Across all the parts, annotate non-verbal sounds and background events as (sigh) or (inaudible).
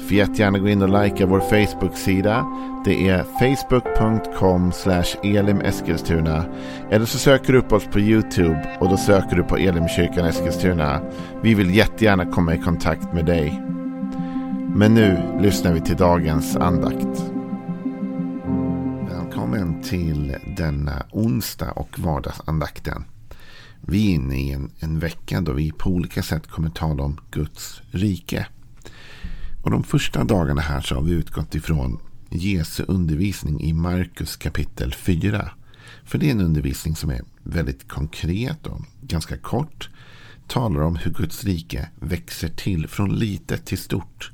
Får jättegärna gå in och likea vår Facebook-sida. Det är facebook.com elimeskilstuna. Eller så söker du upp oss på YouTube och då söker du på Elimkyrkan Eskilstuna. Vi vill jättegärna komma i kontakt med dig. Men nu lyssnar vi till dagens andakt. Välkommen till denna onsdag och vardagsandakten. Vi är inne i en, en vecka då vi på olika sätt kommer tala om Guds rike. Och de första dagarna här så har vi utgått ifrån Jesu undervisning i Markus kapitel 4. För det är en undervisning som är väldigt konkret och ganska kort. Talar om hur Guds rike växer till från litet till stort.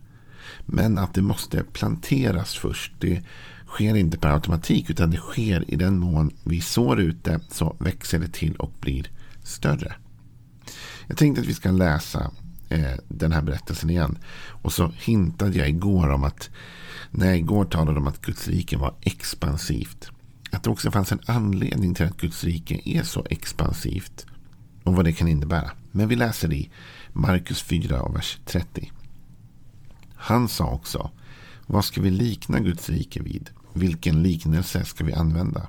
Men att det måste planteras först. Det sker inte per automatik utan det sker i den mån vi sår ut det så växer det till och blir större. Jag tänkte att vi ska läsa eh, den här berättelsen igen. Och så hintade jag igår om att när jag igår talade om att Guds rike var expansivt. Att det också fanns en anledning till att Guds rike är så expansivt. Och vad det kan innebära. Men vi läser i Markus 4, och vers 30. Han sa också. Vad ska vi likna Guds rike vid? Vilken liknelse ska vi använda?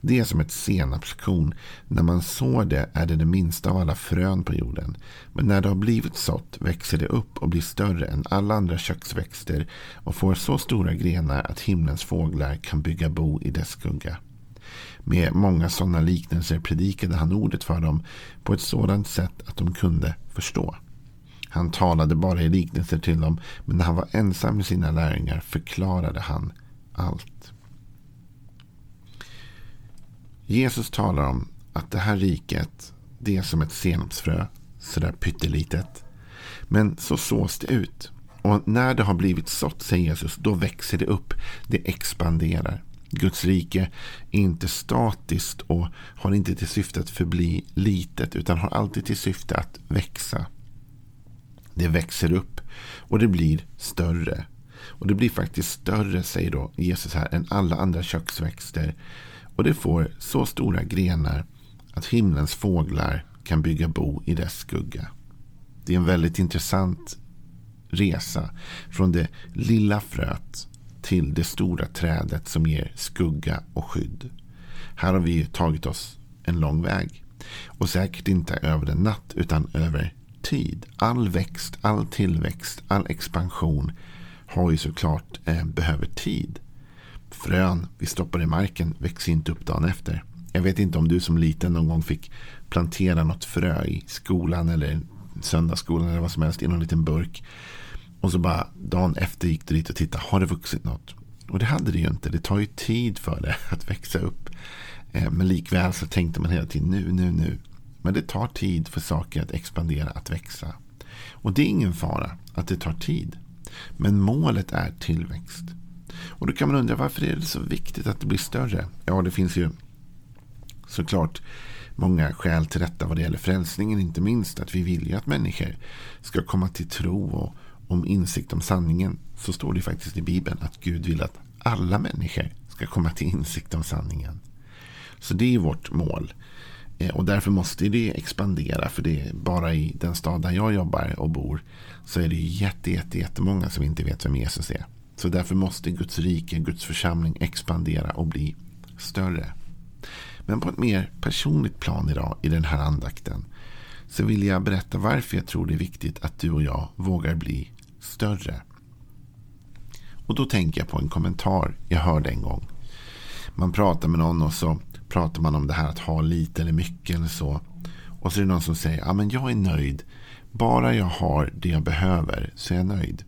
Det är som ett senapskorn. När man sår det är det det minsta av alla frön på jorden. Men när det har blivit sått växer det upp och blir större än alla andra köksväxter och får så stora grenar att himlens fåglar kan bygga bo i dess skugga. Med många sådana liknelser predikade han ordet för dem på ett sådant sätt att de kunde förstå. Han talade bara i liknelser till dem, men när han var ensam med sina lärjungar förklarade han allt. Jesus talar om att det här riket, det är som ett senapsfrö, sådär pyttelitet. Men så sås det ut. Och när det har blivit sått, säger Jesus, då växer det upp. Det expanderar. Guds rike är inte statiskt och har inte till syfte att förbli litet, utan har alltid till syfte att växa. Det växer upp och det blir större. Och det blir faktiskt större, säger då Jesus här, än alla andra köksväxter. Och det får så stora grenar att himlens fåglar kan bygga bo i dess skugga. Det är en väldigt intressant resa från det lilla fröet till det stora trädet som ger skugga och skydd. Här har vi tagit oss en lång väg. Och säkert inte över en natt utan över tid. All växt, all tillväxt, all expansion har ju såklart eh, behöver tid. Frön vi stoppar i marken växer inte upp dagen efter. Jag vet inte om du som liten någon gång fick plantera något frö i skolan eller söndagsskolan eller vad som helst i någon liten burk. Och så bara dagen efter gick du dit och tittade. Har det vuxit något? Och det hade det ju inte. Det tar ju tid för det (laughs) att växa upp. Eh, men likväl så tänkte man hela tiden nu, nu, nu. Men det tar tid för saker att expandera, att växa. Och det är ingen fara att det tar tid. Men målet är tillväxt. Och då kan man undra varför är det så viktigt att det blir större? Ja, det finns ju såklart många skäl till detta vad det gäller frälsningen. Inte minst att vi vill ju att människor ska komma till tro och om insikt om sanningen. Så står det faktiskt i Bibeln att Gud vill att alla människor ska komma till insikt om sanningen. Så det är vårt mål. Eh, och därför måste det expandera. För det är bara i den stad där jag jobbar och bor. Så är det jätte, jätte, jättemånga som inte vet vem Jesus är. Så därför måste Guds rike, Guds församling expandera och bli större. Men på ett mer personligt plan idag i den här andakten så vill jag berätta varför jag tror det är viktigt att du och jag vågar bli större. Och då tänker jag på en kommentar jag hörde en gång. Man pratar med någon och så pratar man om det här att ha lite eller mycket eller så. Och så är det någon som säger, ja men jag är nöjd. Bara jag har det jag behöver så är jag nöjd.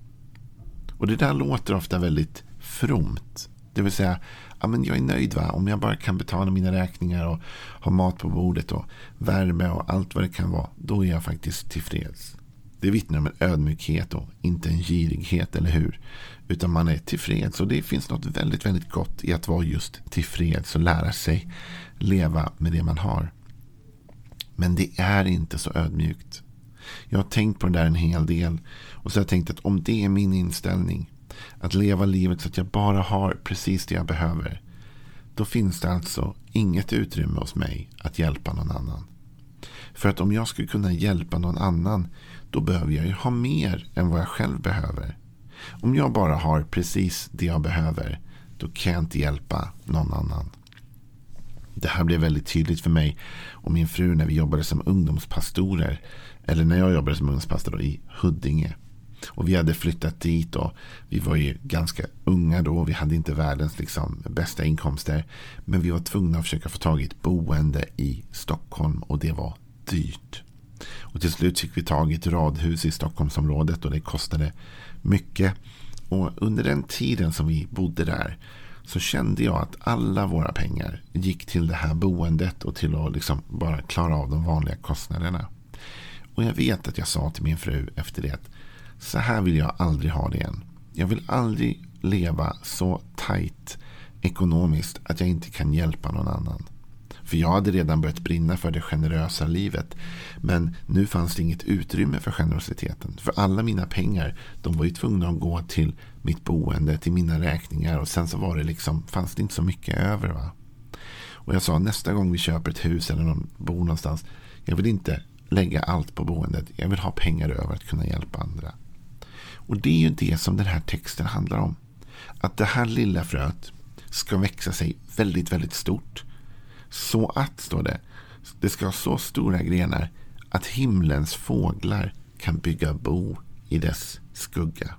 Och det där låter ofta väldigt fromt. Det vill säga, ja, men jag är nöjd va? om jag bara kan betala mina räkningar och ha mat på bordet och värme och allt vad det kan vara. Då är jag faktiskt tillfreds. Det vittnar om en ödmjukhet och inte en girighet, eller hur? Utan man är tillfreds och det finns något väldigt, väldigt gott i att vara just tillfreds och lära sig leva med det man har. Men det är inte så ödmjukt. Jag har tänkt på det där en hel del. Och så har jag tänkt att om det är min inställning. Att leva livet så att jag bara har precis det jag behöver. Då finns det alltså inget utrymme hos mig att hjälpa någon annan. För att om jag skulle kunna hjälpa någon annan. Då behöver jag ju ha mer än vad jag själv behöver. Om jag bara har precis det jag behöver. Då kan jag inte hjälpa någon annan. Det här blev väldigt tydligt för mig och min fru när vi jobbade som ungdomspastorer. Eller när jag jobbade som ungdomspastor i Huddinge. Och vi hade flyttat dit och vi var ju ganska unga då. Vi hade inte världens liksom, bästa inkomster. Men vi var tvungna att försöka få tag i ett boende i Stockholm och det var dyrt. Och till slut fick vi tag i ett radhus i Stockholmsområdet och det kostade mycket. Och under den tiden som vi bodde där så kände jag att alla våra pengar gick till det här boendet och till att liksom bara klara av de vanliga kostnaderna. Och jag vet att jag sa till min fru efter det att så här vill jag aldrig ha det igen. Jag vill aldrig leva så tajt ekonomiskt att jag inte kan hjälpa någon annan. För jag hade redan börjat brinna för det generösa livet. Men nu fanns det inget utrymme för generositeten. För alla mina pengar, de var ju tvungna att gå till mitt boende, till mina räkningar. Och sen så var det liksom, fanns det inte så mycket över. Va? Och jag sa nästa gång vi köper ett hus eller någon, bor någonstans. Jag vill inte lägga allt på boendet. Jag vill ha pengar över att kunna hjälpa andra. Och det är ju det som den här texten handlar om. Att det här lilla fröet ska växa sig väldigt, väldigt stort. Så att, står det, det ska ha så stora grenar att himlens fåglar kan bygga bo i dess skugga.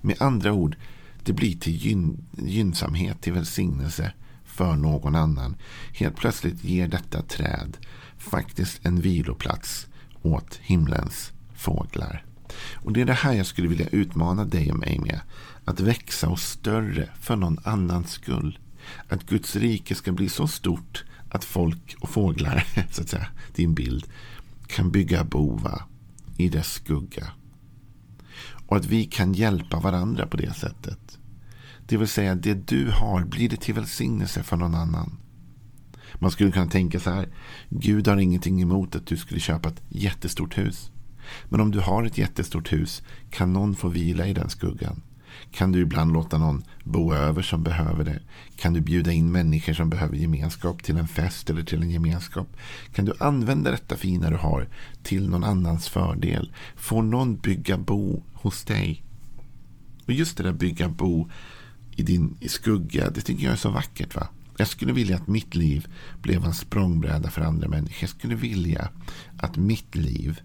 Med andra ord, det blir till gyn gynnsamhet, till välsignelse för någon annan. Helt plötsligt ger detta träd faktiskt en viloplats åt himlens fåglar. Och det är det här jag skulle vilja utmana dig och mig med. Att växa och större för någon annans skull. Att Guds rike ska bli så stort att folk och fåglar, (laughs) så att säga, din bild, kan bygga bova i dess skugga. Och att vi kan hjälpa varandra på det sättet. Det vill säga, det du har blir det till välsignelse för någon annan. Man skulle kunna tänka så här. Gud har ingenting emot att du skulle köpa ett jättestort hus. Men om du har ett jättestort hus kan någon få vila i den skuggan. Kan du ibland låta någon bo över som behöver det? Kan du bjuda in människor som behöver gemenskap till en fest eller till en gemenskap? Kan du använda detta fina du har till någon annans fördel? Får någon bygga bo hos dig? Och just det där bygga bo i din i skugga, det tycker jag är så vackert. va? Jag skulle vilja att mitt liv blev en språngbräda för andra människor. Jag skulle vilja att mitt liv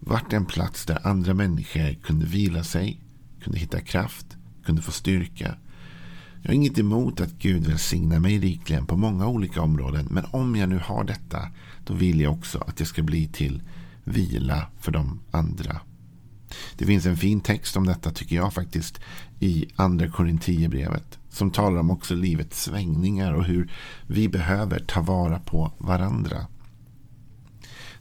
vart en plats där andra människor kunde vila sig, kunde hitta kraft, kunde få styrka. Jag har inget emot att Gud välsignar mig rikligen på många olika områden. Men om jag nu har detta, då vill jag också att det ska bli till vila för de andra. Det finns en fin text om detta tycker jag faktiskt i andra Korinthierbrevet. Som talar om också livets svängningar och hur vi behöver ta vara på varandra.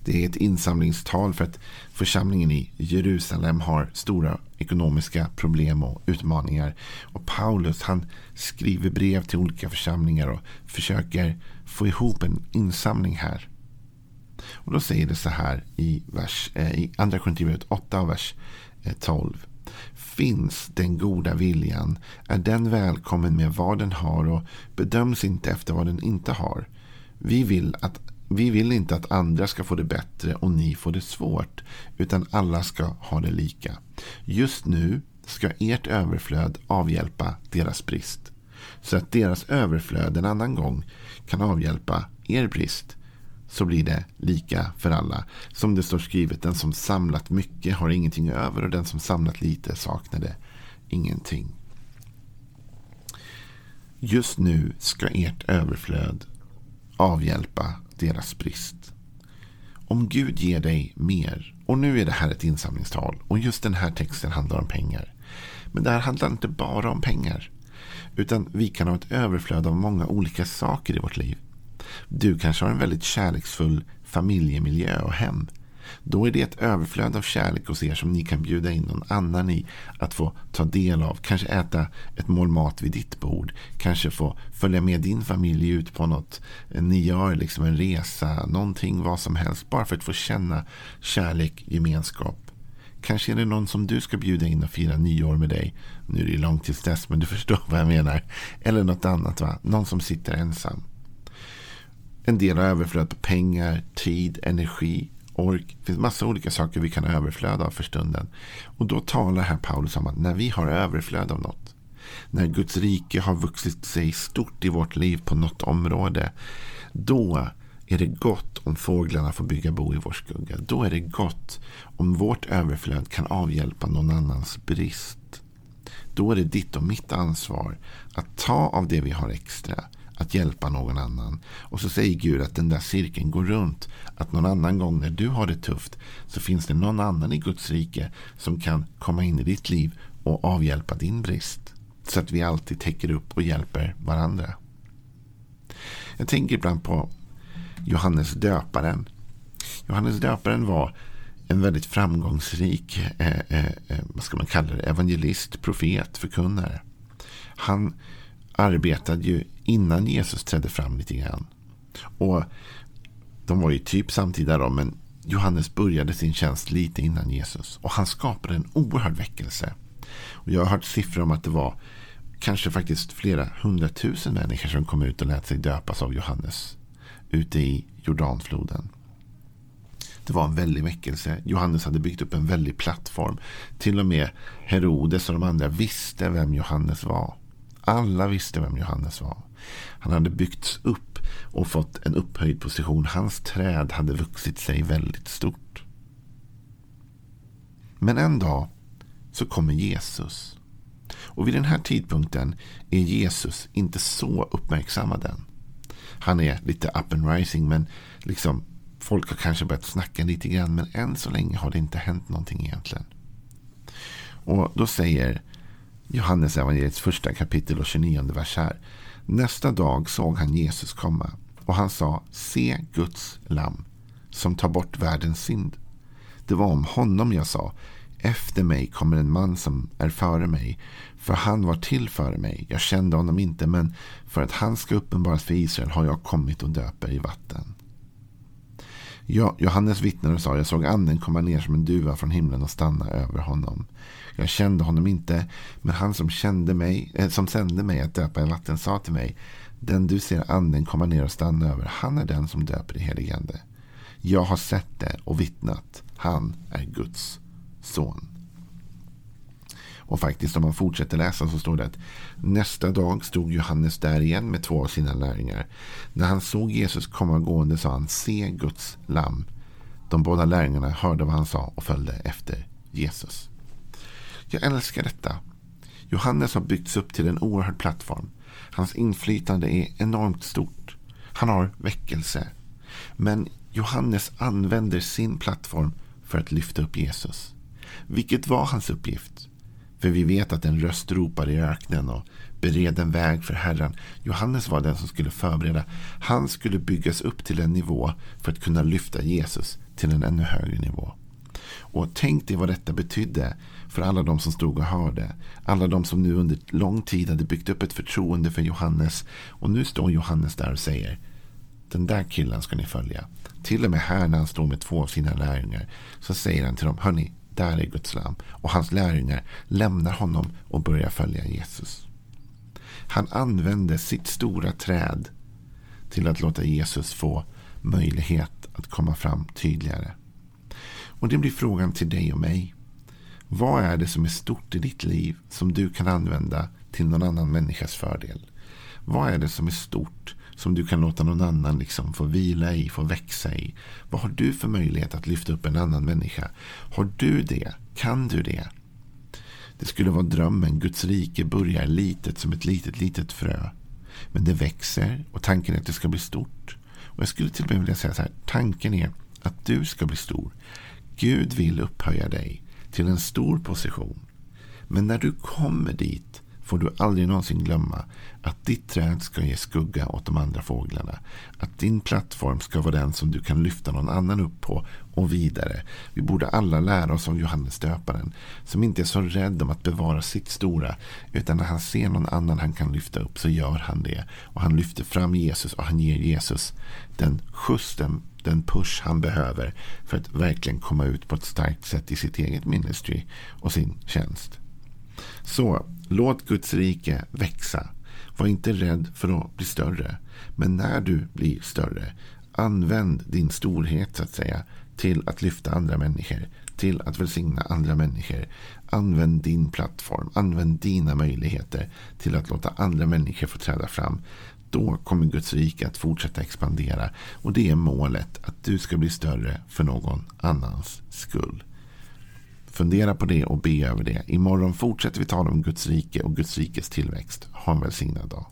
Det är ett insamlingstal för att församlingen i Jerusalem har stora ekonomiska problem och utmaningar. Och Paulus han skriver brev till olika församlingar och försöker få ihop en insamling här. Och då säger det så här i, vers, eh, i Andra Korinthierbrevet 8 vers eh, 12. Finns den goda viljan är den välkommen med vad den har och bedöms inte efter vad den inte har. Vi vill att vi vill inte att andra ska få det bättre och ni får det svårt, utan alla ska ha det lika. Just nu ska ert överflöd avhjälpa deras brist, så att deras överflöd en annan gång kan avhjälpa er brist. Så blir det lika för alla. Som det står skrivet, den som samlat mycket har ingenting över och den som samlat lite saknade ingenting. Just nu ska ert överflöd avhjälpa deras brist. Om Gud ger dig mer, och nu är det här ett insamlingstal och just den här texten handlar om pengar. Men det här handlar inte bara om pengar. Utan vi kan ha ett överflöd av många olika saker i vårt liv. Du kanske har en väldigt kärleksfull familjemiljö och hem. Då är det ett överflöd av kärlek hos er som ni kan bjuda in någon annan i att få ta del av. Kanske äta ett mål mat vid ditt bord. Kanske få följa med din familj ut på något ni gör, liksom en resa, någonting, vad som helst. Bara för att få känna kärlek, gemenskap. Kanske är det någon som du ska bjuda in och fira nyår med dig. Nu är det långt tills dess, men du förstår vad jag menar. Eller något annat, va? Någon som sitter ensam. En del har överflöd på pengar, tid, energi, ork. Det finns massa olika saker vi kan överflöda av för stunden. Och då talar här Paulus om att när vi har överflöd av något. När Guds rike har vuxit sig stort i vårt liv på något område. Då är det gott om fåglarna får bygga bo i vår skugga. Då är det gott om vårt överflöd kan avhjälpa någon annans brist. Då är det ditt och mitt ansvar att ta av det vi har extra att hjälpa någon annan. Och så säger Gud att den där cirkeln går runt. Att någon annan gång när du har det tufft så finns det någon annan i Guds rike som kan komma in i ditt liv och avhjälpa din brist. Så att vi alltid täcker upp och hjälper varandra. Jag tänker ibland på Johannes döparen. Johannes döparen var en väldigt framgångsrik eh, eh, eh vad ska man kalla det, evangelist, profet, förkunnare. Han arbetade ju innan Jesus trädde fram lite grann. Och de var ju typ samtida då, men Johannes började sin tjänst lite innan Jesus. Och han skapade en oerhörd väckelse. Och jag har hört siffror om att det var kanske faktiskt flera hundratusen människor som kom ut och lät sig döpas av Johannes. Ute i Jordanfloden. Det var en väldig väckelse. Johannes hade byggt upp en väldig plattform. Till och med Herodes och de andra visste vem Johannes var. Alla visste vem Johannes var. Han hade byggts upp och fått en upphöjd position. Hans träd hade vuxit sig väldigt stort. Men en dag så kommer Jesus. Och vid den här tidpunkten är Jesus inte så uppmärksammad än. Han är lite up and rising men liksom folk har kanske börjat snacka lite grann men än så länge har det inte hänt någonting egentligen. Och då säger Johannes evangeliets första kapitel och 29 vers här. Nästa dag såg han Jesus komma och han sa Se Guds lam som tar bort världens synd. Det var om honom jag sa efter mig kommer en man som är före mig. För han var till före mig. Jag kände honom inte men för att han ska uppenbaras för Israel har jag kommit och döper i vatten. Ja, Johannes vittnade och sa jag såg anden komma ner som en duva från himlen och stanna över honom. Jag kände honom inte, men han som, kände mig, äh, som sände mig att döpa i vatten sa till mig, den du ser anden komma ner och stanna över, han är den som döper i heligande. Jag har sett det och vittnat, han är Guds son. Och faktiskt om man fortsätter läsa så står det att nästa dag stod Johannes där igen med två av sina lärjungar. När han såg Jesus komma gående sa han se Guds lamm. De båda lärjungarna hörde vad han sa och följde efter Jesus. Jag älskar detta. Johannes har byggts upp till en oerhörd plattform. Hans inflytande är enormt stort. Han har väckelse. Men Johannes använder sin plattform för att lyfta upp Jesus. Vilket var hans uppgift? För vi vet att en röst ropar i öknen och bered en väg för Herren. Johannes var den som skulle förbereda. Han skulle byggas upp till en nivå för att kunna lyfta Jesus till en ännu högre nivå. Och tänk dig vad detta betydde för alla de som stod och hörde. Alla de som nu under lång tid hade byggt upp ett förtroende för Johannes. Och nu står Johannes där och säger den där killen ska ni följa. Till och med här när han står med två av sina lärjungar så säger han till dem, hörni, där är Guds lam. Och hans lärjungar lämnar honom och börjar följa Jesus. Han använde sitt stora träd till att låta Jesus få möjlighet att komma fram tydligare. Och det blir frågan till dig och mig. Vad är det som är stort i ditt liv som du kan använda till någon annan människas fördel? Vad är det som är stort som du kan låta någon annan liksom få vila i, få växa i? Vad har du för möjlighet att lyfta upp en annan människa? Har du det? Kan du det? Det skulle vara drömmen. Guds rike börjar litet som ett litet, litet frö. Men det växer och tanken är att det ska bli stort. Och Jag skulle till och med vilja säga så här. Tanken är att du ska bli stor. Gud vill upphöja dig till en stor position. Men när du kommer dit får du aldrig någonsin glömma att ditt träd ska ge skugga åt de andra fåglarna. Att din plattform ska vara den som du kan lyfta någon annan upp på och vidare. Vi borde alla lära oss av Johannes döparen som inte är så rädd om att bevara sitt stora utan när han ser någon annan han kan lyfta upp så gör han det. Och han lyfter fram Jesus och han ger Jesus den skjuts, den, den push han behöver för att verkligen komma ut på ett starkt sätt i sitt eget ministry och sin tjänst. Så låt Guds rike växa. Var inte rädd för att bli större. Men när du blir större, använd din storhet så att säga till att lyfta andra människor, till att välsigna andra människor. Använd din plattform, använd dina möjligheter till att låta andra människor få träda fram. Då kommer Guds rike att fortsätta expandera och det är målet att du ska bli större för någon annans skull. Fundera på det och be över det. Imorgon fortsätter vi tala om Guds rike och Guds rikes tillväxt. Ha en välsignad dag.